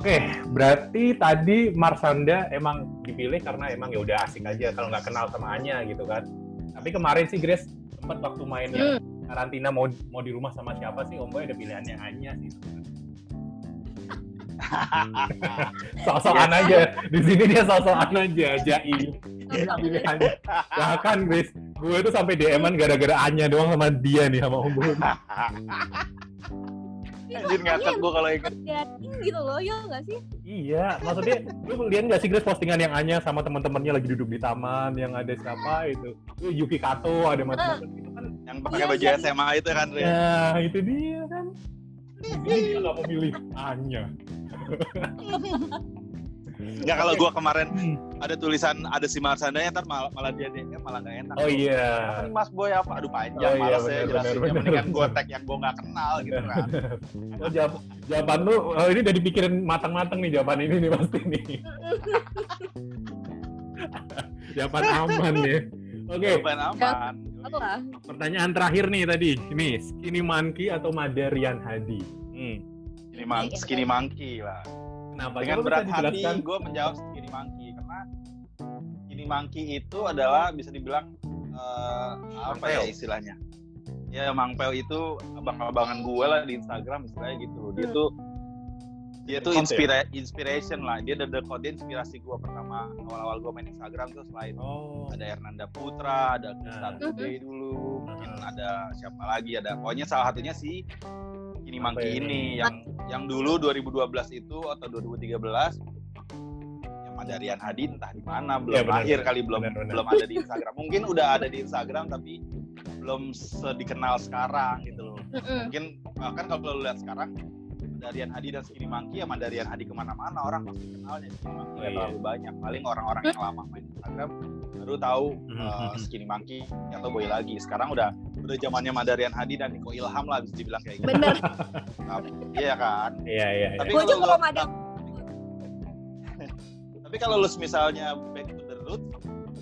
Oke, berarti tadi Marsanda emang dipilih karena emang ya udah asik aja kalau nggak kenal sama Anya gitu kan. Tapi kemarin sih Grace sempat waktu main Hmm. karantina mau mau di rumah sama siapa sih Om Boy ada pilihannya Anya sih. Sok-sokan aja. Di sini dia sok-sokan aja, jaim. Ini pilihannya. Bahkan Grace, gue tuh sampai DM-an gara-gara Anya doang sama dia nih sama Om Boy. Anjir ngakak gue kalau inget. Gitu loh, ya nggak sih? Iya, maksudnya lu lihat nggak sih Grace postingan yang Anya sama teman-temannya lagi duduk di taman, yang ada siapa itu, itu Yuki Kato, ada macam-macam itu kan. Yang pakai Iya, baju iya. SMA itu kan, Re. Ya, itu dia kan. Di sini dia nggak memilih Anya. Enggak kalau gue kemarin Hmm. ada tulisan ada si Marsandanya ntar malah, malah dia DM malah nggak enak. Oh iya. Apa nih Mas Boy apa? Aduh panjang Oh iya, malas ya benar, jelasinnya. benar, Mendingan gue tag yang gue nggak kenal gitu kan. Oh, jawab, jawaban lu, oh, ini udah dipikirin matang-matang nih jawaban ini nih pasti nih. jawaban aman ya. Oke, Jawaban aman. Apa lah? pertanyaan terakhir nih tadi. Ini Skinny Monkey atau Madarian Hadi? Hmm. Skinny, skinny monkey lah. Kenapa? Dengan Coba berat hati gue menjawab skinny monkey karena skinny monkey itu adalah bisa dibilang eh, apa ya istilahnya? Ya Mangpeo itu abang-abangan gue lah di Instagram istilahnya gitu. Dia Hmm. tuh dia tuh inspira inspiration lah. Dia ada kode inspirasi gue pertama awal-awal gue main Instagram tuh selain Oh. ada Hernanda Putra, ada Kristan Nah. Dulu, mungkin Nah. ada siapa lagi, ada pokoknya salah satunya si Apa Mangki ini? ini yang yang dulu 2012 itu atau 2013 yang Madarian Hadi entah di mana belum Iya, benar, lahir kali belum Benar, benar. belum ada di Instagram. Mungkin udah ada di Instagram tapi belum sedikenal sekarang gitu loh. Mungkin bahkan kalau lu lihat sekarang Madarian Hadi dan Skinny Monkey ya Madarian Hadi ke mana-mana orang pasti kenalnya Skinny Monkey Oh, iya. terlalu banyak paling orang-orang yang lama main Instagram baru tahu uh. Skinny Monkey atau Boy lagi sekarang udah udah zamannya Madarian Hadi dan Niko Ilham lah bisa dibilang kayak gitu Bener. iya kan Iya, iya, iya. tapi Gue kalau juga belum ada. tapi kalau lu misalnya back to the root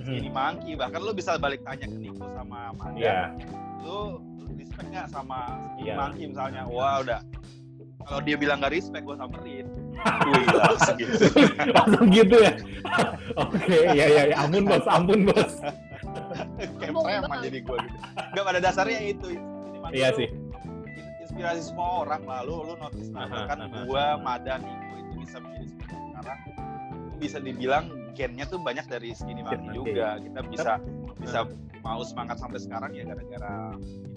Mhm. Skinny Monkey bahkan lu bisa balik tanya ke Niko sama Madan Iya. lu respect nggak sama Skinny Iya. Monkey misalnya wah udah kalau dia bilang nggak respect gue samperin Wih, langsung gitu. Langsung gitu ya. Oke, ya ya ya. Ampun bos, ampun bos. kayak preman jadi gue gitu nggak pada dasarnya itu Iya sih. in- inspirasi semua orang lah lu lu notice aha, gua aha. Madan Niko itu bisa menjadi seperti sekarang bisa dibilang gennya tuh banyak dari Skinny Monkey Monkey. juga kita bisa bisa mau semangat sampai sekarang ya gara-gara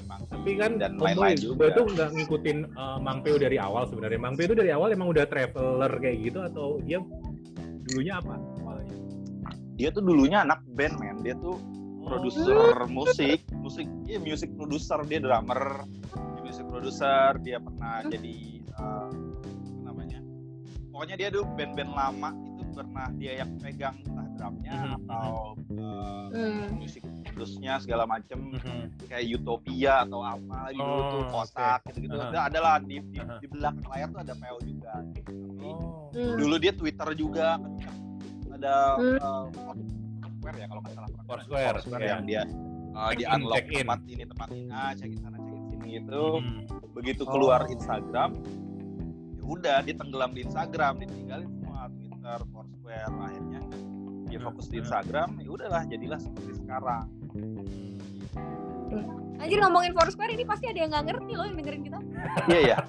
Monkey Tapi kan dan lain-lain gue juga tuh nggak ngikutin uh, Mang Peo dari awal sebenarnya. Mang Peo itu dari awal emang udah traveler kayak gitu atau dia dulunya apa? awalnya? dia tuh dulunya anak band men dia tuh Oh. produser musik musik iya music producer dia drummer dia music producer dia pernah jadi apa namanya pokoknya dia tuh band-band lama itu pernah dia yang pegang entah drumnya Mhm, atau eh, Hmm. musik terusnya segala macem Mhm. kayak Utopia atau apa gitu Oh, tuh kosak oke. gitu-gitu Aha. ada adalah di, di, Aha. di belakang layar tuh ada PO juga gitu. Tapi Oh. Hmm. dulu dia Twitter juga ada Hmm. uh, Foursquare ya kalau nggak salah Foursquare, iya. yang dia uh, di Check in, unlock check in. tempat ini tempat ini ah check in sana check in sini gitu Mhm. begitu keluar Oh. Instagram ya udah dia tenggelam di Instagram ditinggalin semua Twitter Foursquare akhirnya dia Hmm, fokus di hmm. Instagram ya udahlah jadilah seperti sekarang Anjir ngomongin Foursquare ini pasti ada yang nggak ngerti loh yang dengerin kita. iya ya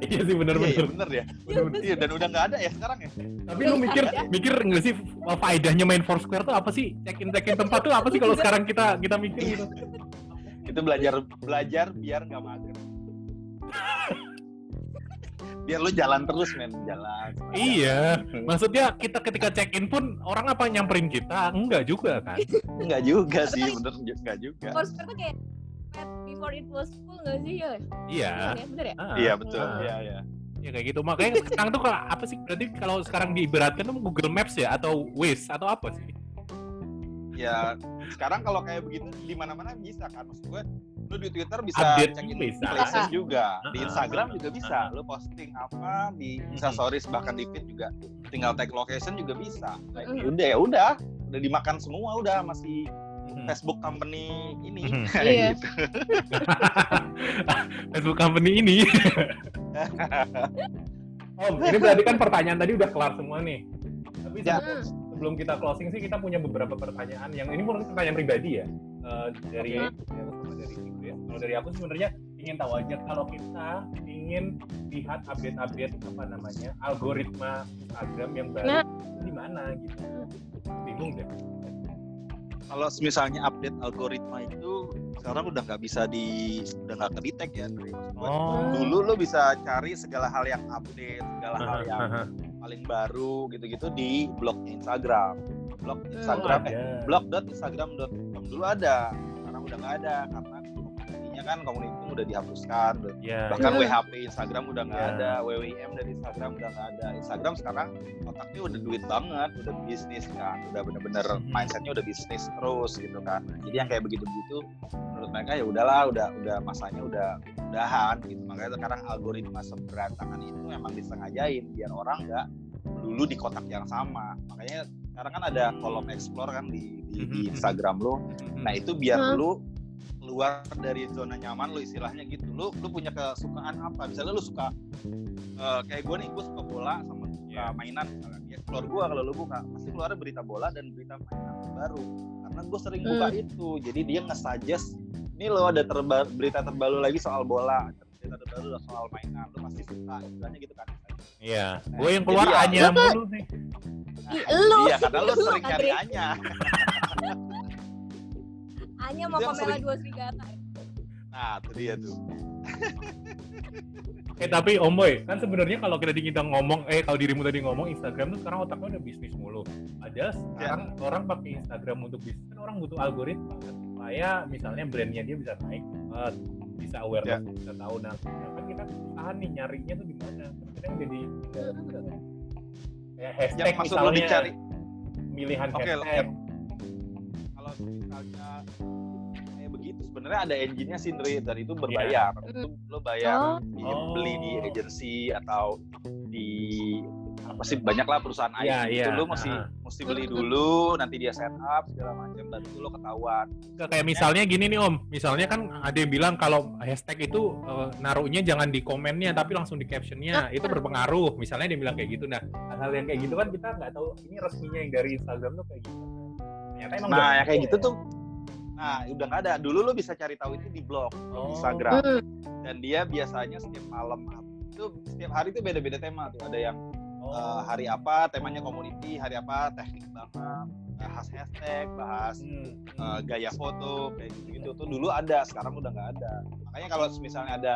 Iya sih iya benar-benar. iya bener ya iya dan udah nggak ada ya sekarang ya Tapi lu mikir mikir nggak sih faedahnya main Foursquare tuh apa sih? Check in check in tempat tuh apa sih kalau sekarang kita kita mikir gitu? itu belajar belajar biar nggak mager biar lu jalan terus men jalan Iya, maksudnya kita ketika check in pun orang apa nyamperin kita? Enggak juga kan? Enggak juga sih, bener enggak juga. Foursquare tuh kayak before it was cool nggak sih ya? Iya. Bener ya? Bener ya? Ah, Iya betul, Ah. iya iya. Ya kayak gitu. Makanya sekarang tuh kalau apa sih? Berarti kalau sekarang diibaratkan tuh Google Maps ya atau Waze atau apa sih? Ya sekarang kalau kayak begitu di mana-mana bisa kan, maksud gue lu di Twitter bisa Update check in bisa. places juga, di. Instagram juga bisa, lu posting apa di Insta Mhm. Stories bahkan di feed juga, tinggal tag location juga bisa. Nah, ya udah ya udah, udah dimakan semua udah masih. Facebook company ini Iya. gitu. Facebook company ini. Om, ini berarti kan pertanyaan tadi udah kelar semua nih. Tapi Ya. sebelum, kita closing sih kita punya beberapa pertanyaan yang ini murni pertanyaan pribadi ya. Eh, dari Inggris. Kalau dari aku sebenarnya ingin tahu aja kalau kita ingin lihat update-update apa namanya algoritma Instagram yang baru Nah. di mana gitu. Bingung deh. Kalau misalnya update algoritma itu sekarang udah nggak bisa di udah nggak ya. Dari maksud gue. Oh. Dulu lo bisa cari segala hal yang update, segala hal yang paling baru gitu-gitu di blognya Instagram. Blog Instagram, eh, ada. blog.instagram.com dulu ada, sekarang udah nggak ada karena komunitinya kan komuniti udah dihapuskan. udah- Ya. Bahkan Hmm. WHP Instagram udah nggak Ya. ada, WWM dari Instagram udah nggak ada. Instagram sekarang otaknya udah duit banget, udah bisnis kan, udah bener-bener Hmm. mindsetnya udah bisnis terus gitu kan. Jadi yang kayak begitu-begitu menurut mereka ya udahlah, udah udah masanya udah udahan gitu. Makanya sekarang algoritma seberantakan itu memang disengajain biar orang nggak dulu di kotak yang sama. Makanya sekarang kan ada kolom explore kan di di, di Mhm. Instagram lo. Nah itu biar Hmm. lu keluar dari zona nyaman lu istilahnya gitu. Lu lu punya kesukaan apa? Misalnya lu suka eh, kayak gue nih, gue suka bola sama suka Ya. mainan misalnya. Ya, keluar gue kalau lu buka pasti keluar berita bola dan berita mainan baru. Karena gue sering buka itu. Jadi dia nge-suggest ini lo ada terba- berita terbaru lagi soal bola, ada berita terbaru soal mainan. Lu pasti suka istilahnya gitu kan. Iya. Gue yang keluar Jadi ya, tuh- mulu nih. Ih, lu. Iya, karena lu Lu, sering nyari Andre. Anya. Hanya Itu mau Pamela sering- dua serigala. Nah, itu dia tuh. Eh tapi Om Boy, kan sebenarnya kalau kita kita ngomong, eh kalau dirimu tadi ngomong Instagram tuh sekarang otaknya udah bisnis mulu. Padahal sekarang orang pakai Instagram untuk bisnis kan orang butuh algoritma kan supaya misalnya brandnya dia bisa naik, eh, bisa awareness, bisa tahu. Nah, kan kita kesusahan nih nyarinya tuh di mana. Kadang jadi kayak hashtag Yang maksud misalnya, dicari pilihan Oke, hashtag. kalau misalnya sebenarnya ada engine-nya sih Ndri dan itu berbayar itu lo bayar Oh. di, Oh. beli di agensi atau di apa sih banyak lah perusahaan IT Iya, itu iya. lo mesti Ah. mesti beli dulu nanti dia set up segala macam dan itu lo ketahuan Nggak, kayak misalnya gini nih Om, misalnya kan ada yang bilang kalau hashtag itu eh, naruhnya jangan di komennya tapi langsung di captionnya, itu berpengaruh. Misalnya dia bilang kayak gitu. Nah, hal-hal yang kayak gitu kan kita nggak tahu ini resminya yang dari Instagram tuh kayak gitu. Ternyata emang nah yang kayak gitu ya. tuh nah udah nggak ada dulu lo bisa cari tahu itu di blog Oh. Instagram Hmm. dan dia biasanya setiap malam itu setiap hari itu beda-beda tema tuh ada yang Oh. Eh, hari apa temanya community hari apa teknik banget bahas hashtag bahas Hmm. eh, gaya foto kayak gitu gitu tuh dulu ada sekarang udah nggak ada makanya kalau misalnya ada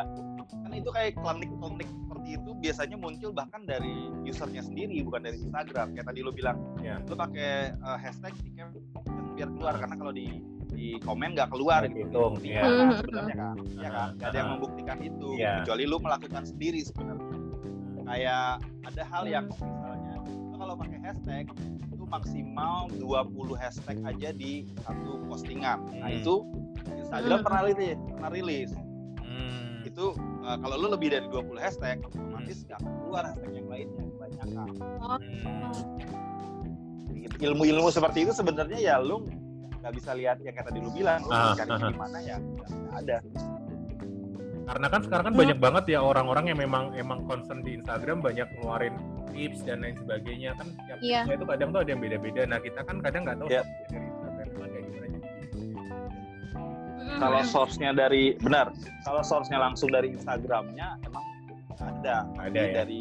kan itu kayak klinik-klinik seperti itu biasanya muncul bahkan dari usernya sendiri bukan dari Instagram kayak tadi lu bilang Ya. lu pakai eh, hashtag biar keluar karena kalau di di komen nggak keluar Nggak gitu hitung, ya. mana Hmm. sebenarnya kan ya kan nggak ada yang membuktikan itu Iya. kecuali lu melakukan sendiri sebenarnya kayak ada hal yang misalnya lu kalau pakai hashtag itu maksimal 20 hashtag aja di satu postingan nah Hmm. itu Instagram Hmm. pernah rilis pernah rilis Hmm. itu uh, kalau lu lebih dari 20 hashtag otomatis nggak akan keluar hashtag yang lainnya kebanyakan Hmm. Gitu. ilmu-ilmu seperti itu sebenarnya ya lu nggak bisa lihat yang kata dulu bilang lu Ah, cari ah. di mana ya nggak ada Karena kan sekarang kan banyak banget ya orang-orang yang memang emang concern di Instagram banyak ngeluarin tips dan lain sebagainya kan tiap Iya. tipsnya itu kadang tuh ada yang beda-beda. Nah kita kan kadang nggak tahu Iya. source-nya dari Instagram itu kayak gimana jadi Hmm. kalau source-nya dari benar kalau source-nya langsung dari Instagramnya emang ada ada ya? dari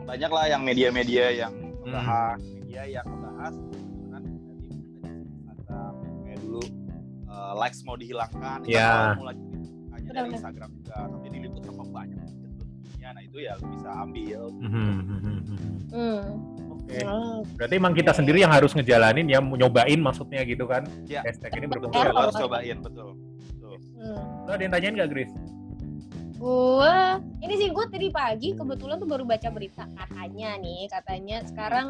banyak lah yang media-media yang Hmm. membahas media yang membahas eh, likes mau dihilangkan itu Ya. mulai ceritanya dari. Instagram juga tapi diliput sama banyak nah itu ya lu bisa ambil. Hmm. Oke. Oh. Berarti emang kita sendiri yang harus ngejalanin ya, nyobain maksudnya gitu kan? Ya. Hashtag ini berfungsi. lu harus cobain betul betul Hmm. Lo ada yang tanyain nggak, Gris? Gue ini sih gue tadi pagi kebetulan tuh baru baca berita katanya nih katanya sekarang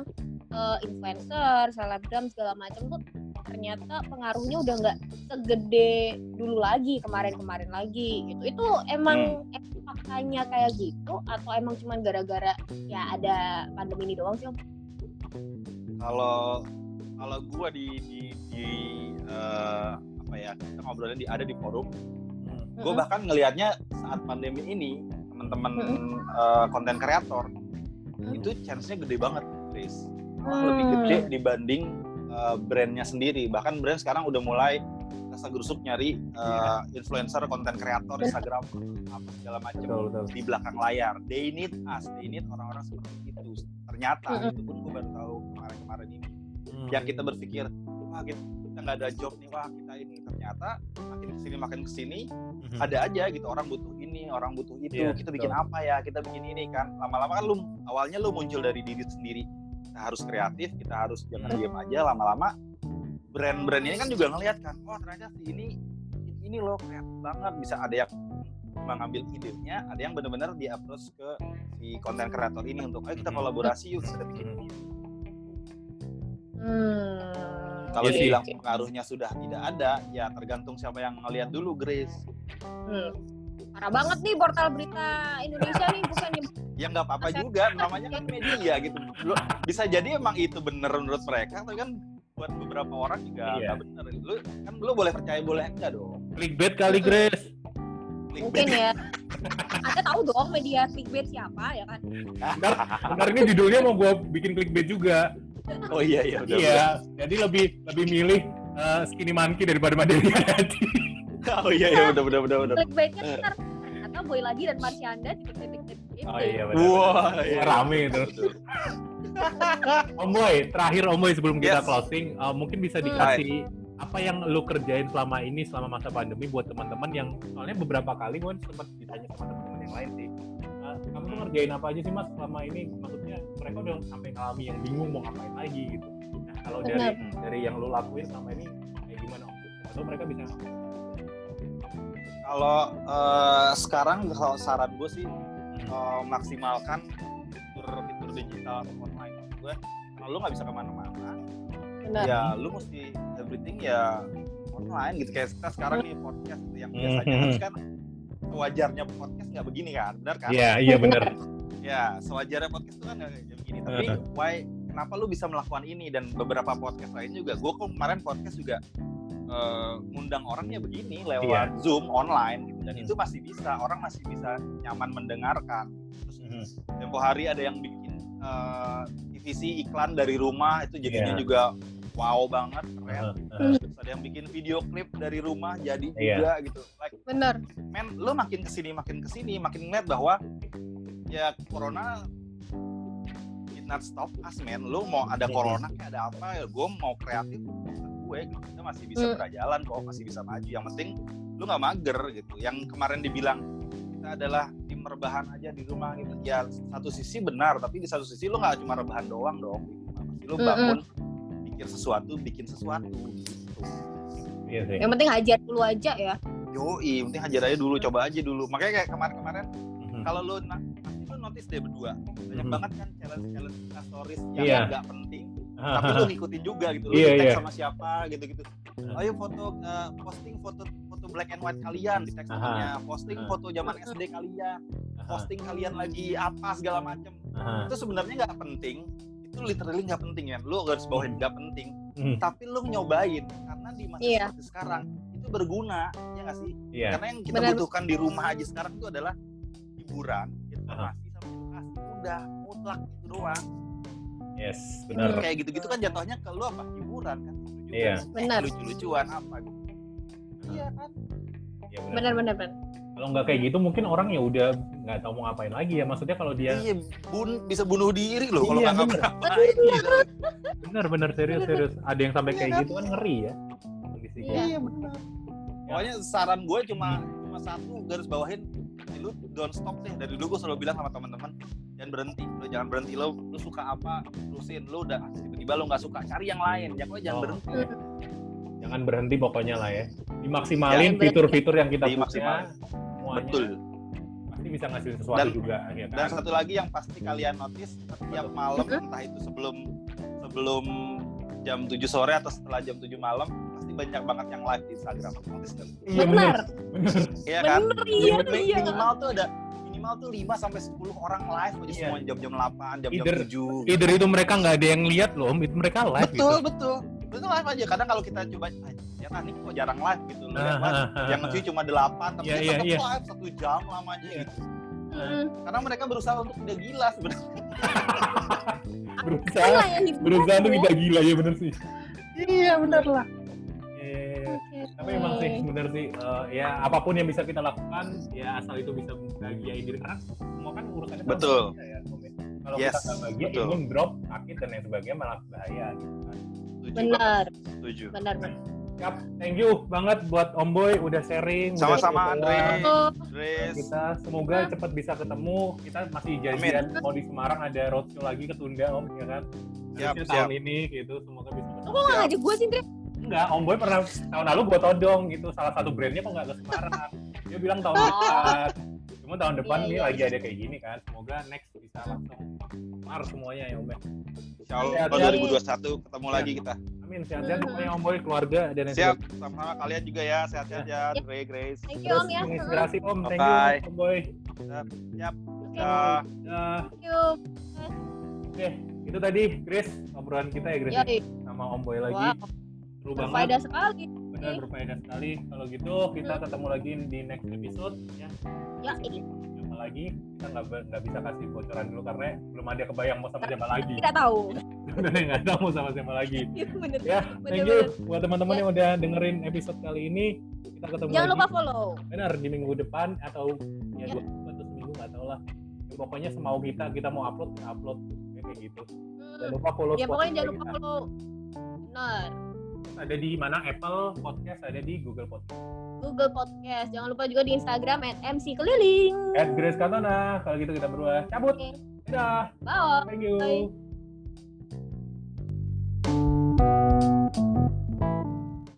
eh, influencer, selebgram segala macam tuh ternyata pengaruhnya udah nggak segede dulu lagi kemarin-kemarin lagi gitu. Itu emang Hmm. faktanya kayak gitu atau emang cuman gara-gara ya ada pandemi ini doang sih? Om? kalau kalau gua di di, di eh, apa ya kita ngobrolnya di ada di forum gue Mm-mm. bahkan ngelihatnya saat pandemi ini teman-teman eh, konten kreator itu chance-nya gede banget, Chris. Malah lebih gede Hmm. dibanding uh, brandnya sendiri. Bahkan brand sekarang udah mulai rasa gerusuk nyari uh, influencer, konten kreator, Instagram, apa segala macam betul betul di belakang layar. They need us, they need orang-orang seperti itu. Ternyata itu pun gue baru tahu kemarin-kemarin ini. Hmm. Yang kita berpikir, wah kita kita nggak ada job nih, wah kita ini ternyata makin ke sini makin ke sini Mhm. ada aja gitu orang butuh ini, orang butuh itu. Iya, kita bikin betul. apa ya? Kita bikin ini kan. Lama-lama kan lu awalnya lu muncul dari diri sendiri. Kita harus kreatif, kita harus jangan Hmm. diam aja. Lama-lama brand-brand ini kan juga ngeliat kan, oh ternyata si ini ini loh kreatif banget. Bisa ada yang cuma ngambil idenya, ada yang benar-benar di approach ke si konten kreator ini untuk, ayo kita Hmm. kolaborasi yuk kita bikin Hmm. ini. Hmm. Kalau Iya sih. dibilang pengaruhnya sudah tidak ada, ya tergantung siapa yang ngeliat dulu, Grace. Hmm. Parah banget nih portal berita Indonesia nih bukan ya nggak apa-apa juga namanya kan media gitu Lu- bisa jadi emang itu bener menurut mereka tapi kan buat beberapa orang juga Iya. nggak bener lu kan lu boleh percaya boleh enggak dong clickbait kali Grace mungkin ya. Anda tahu dong media clickbait siapa ya kan? Bentar, bentar ini judulnya mau gue bikin clickbait juga oh iya iya udah iya jadi lebih lebih milih eh, skinny monkey daripada Madelia udah. oh iya iya udah udah udah udah Clickbaitnya ntar ternyata Boy lagi dan Marsyanda di titik-titik itu. oh iya benar wah iya. rame itu Om Boy terakhir Om Boy sebelum kita Yes. closing eh, mungkin bisa dikasih apa yang lu kerjain selama ini selama masa pandemi buat teman-teman yang soalnya beberapa kali gue sempat ditanya sama teman-teman yang lain sih "Eh, kamu tuh ngerjain apa aja sih mas selama ini maksudnya mereka udah sampai ngalami yang bingung mau ngapain lagi gitu nah kalau dari Benar. dari yang lu lakuin selama ini kayak gimana om atau mereka bisa kalau eh, sekarang kalau saran gue sih Hmm. eh, maksimalkan digital atau online gue kalau lu nggak bisa ke mana-mana Benar. ya lu mesti everything ya online gitu kayak kita sekarang nih podcast gitu, yang biasanya Mhm. harus kan sewajarnya podcast nggak begini kan benar kan iya iya benar ya sewajarnya podcast itu kan nggak kayak begini tapi Mhm. why kenapa lu bisa melakukan ini dan beberapa podcast lain juga gue kemarin podcast juga eh, ngundang orang ya begini lewat Iya. zoom online gitu dan Mhm. itu masih bisa orang masih bisa nyaman mendengarkan terus Mhm. tempo hari ada yang bikin eh, TVC iklan dari rumah itu jadinya Iya. juga wow banget keren heeh. terus ada yang bikin video klip dari rumah jadi Iya. juga gitu like Benar. men lo makin ke sini makin ke sini makin ngeliat bahwa ya corona did not stop us men lo mau ada Mhm. corona kayak ada apa ya gue mau kreatif gue gitu kita masih bisa Hmm. berjalan kok masih bisa maju yang penting lu nggak mager gitu yang kemarin dibilang kita adalah tim rebahan aja di rumah gitu ya satu sisi benar tapi di satu sisi lu nggak cuma rebahan doang dong gitu. pasti lu Mm-mm. bangun bikin sesuatu bikin sesuatu gitu iya sih Yang penting hajar dulu aja ya. Yoi, yang penting hajar aja dulu, coba aja dulu. Makanya kayak kemarin-kemarin, Mhm. kalau lu pasti lu notice deh berdua, banyak Mhm. banget kan challenge-challenge Insta stories yang Iya. nggak penting, tapi lu ngikutin juga gitu. Lu di-tag iya. sama siapa gitu-gitu. Mhm. Ayo foto eh, posting foto foto black and white kalian di fotonya, posting Aha. foto zaman SD kalian, posting kalian lagi apa segala macem. Itu sebenarnya nggak penting. Itu literally nggak penting ya. Lu harus bawain nggak penting. Mhm. Tapi lu nyobain karena di masa Iya. seperti sekarang itu berguna, ya nggak sih? iya karena yang kita Benar. butuhkan di rumah aja sekarang itu adalah hiburan informasi sama edukasi udah mutlak itu doang yes benar kayak gitu-gitu kan jatuhnya ke lu apa hiburan kan Lucu Iya. kan? Benar. lucu-lucuan apa gitu iya kan Iya, Benar benar benar. kalau nggak kayak gitu mungkin orang ya udah nggak tahu mau ngapain lagi ya maksudnya kalau dia iya bun bisa bunuh diri loh kalau Iya, nggak bener. ngapain gitu. bener bener serius serius ada yang sampai Iya, kayak kan? gitu kan ngeri ya kondisinya Iya. iya benar pokoknya saran gue cuma cuma satu garis bawahin "Eh, lu don't stop deh. Dari dulu gue selalu bilang sama teman-teman jangan berhenti. Lu jangan berhenti. Lu lu suka apa terusin. Lu udah tiba-tiba lu nggak suka cari yang lain. Ya pokoknya jangan Oh. berhenti. Jangan berhenti pokoknya lah ya. Dimaksimalin Jangan fitur-fitur yang kita punya. Betul. Pasti bisa ngasih sesuatu Dan- juga ya Dan kan satu lagi yang pasti kalian notice setiap malam entah itu sebelum sebelum jam 7 sore atau setelah jam 7 malam pasti banyak banget yang live di Instagram. Notice nggak? iya Benar. Iya kan? Benar iya iya. Minimal tuh ada minimal tuh 5 sampai 10 orang live aja Iya. semua jam-jam 8, jam-jam Either- 7. either itu mereka nggak ada yang lihat loh itu mereka live Betul, gitu betul. Betul live aja. Kadang kalau kita coba "Ah, ya nih kok jarang live gitu. Live, ah, ah, yang nge cuma 8 tapi Iya, dia iya, tetap iya. live satu jam lamanya Iya. gitu. Mm. Karena mereka berusaha untuk tidak gila sebenarnya. berusaha berusaha tuh Bu. tidak gila ya bener sih Iya benar lah. Tapi emang sih bener sih eh, ya apa pun yang bisa kita lakukan ya asal itu bisa bahagiain diri karena semua kan urusannya Betul. kita ya ya. kalau Yes, kita nggak bahagia betul. imun drop sakit dan lain sebagainya malah bahaya gitu kan. Benar, Setuju. benar. benar. Yap, thank you banget buat Om Boy udah sharing. Sama-sama. Andre. Kita semoga cepat bisa ketemu. Kita masih janjian mau di Semarang ada roadshow lagi ketunda Om ya kan. Siap, siap. tahun ini gitu semoga bisa. lo kok nggak ngajak gue sih, Andre? Enggak, Om Boy pernah tahun lalu gua todong gitu salah satu brandnya kok nggak ke Semarang. Dia bilang tahun Oh. depan. Cuma tahun depan Iya, nih iya. lagi ada kayak gini kan. Semoga next bisa langsung Mar semuanya ya Om ya. Insya Allah Sehat-sehat. 2021 ketemu Iya. lagi kita. Amin sehat-sehat Hmm. pokoknya Om Boy keluarga dan Siap. Sama-sama kalian juga ya. Sehat-sehat ya. Dre, Grace. Thank you, Terus Om ya. menginspirasi Om. Thank Bye. you Om Boy. Siap. Oke, Dah. Thank you. Oke, itu tadi Grace obrolan kita ya Grace Yoi. sama Om Boy lagi. Wow, Seru banget. berfaedah sekali. Benar berfaedah sekali. Kalau gitu kita ketemu lagi di next episode ya. Ya, ini Siapa lagi? Kita nggak nggak bisa kasih bocoran dulu karena belum ada kebayang mau sama siapa lagi. tidak tahu. Udah nggak tahu mau sama siapa lagi. Itu bener. Ya, thank you buat teman-teman yang udah dengerin episode kali ini. Kita ketemu Jangan lagi. lupa follow. Benar di minggu depan atau ya Ya. dua minggu atau seminggu nggak tahu lah. Ya, pokoknya semau kita kita mau upload kita upload Ya, kayak gitu. Jangan Hmm. lupa follow Ya pokoknya jangan lupa kita. follow. Benar. Ada di mana Apple Podcast ada di Google Podcast Google Podcast. Jangan lupa juga di Instagram at MC Keliling. at Grace Katana kalau gitu kita berdua cabut Oke. dadah Bye. thank you Bye.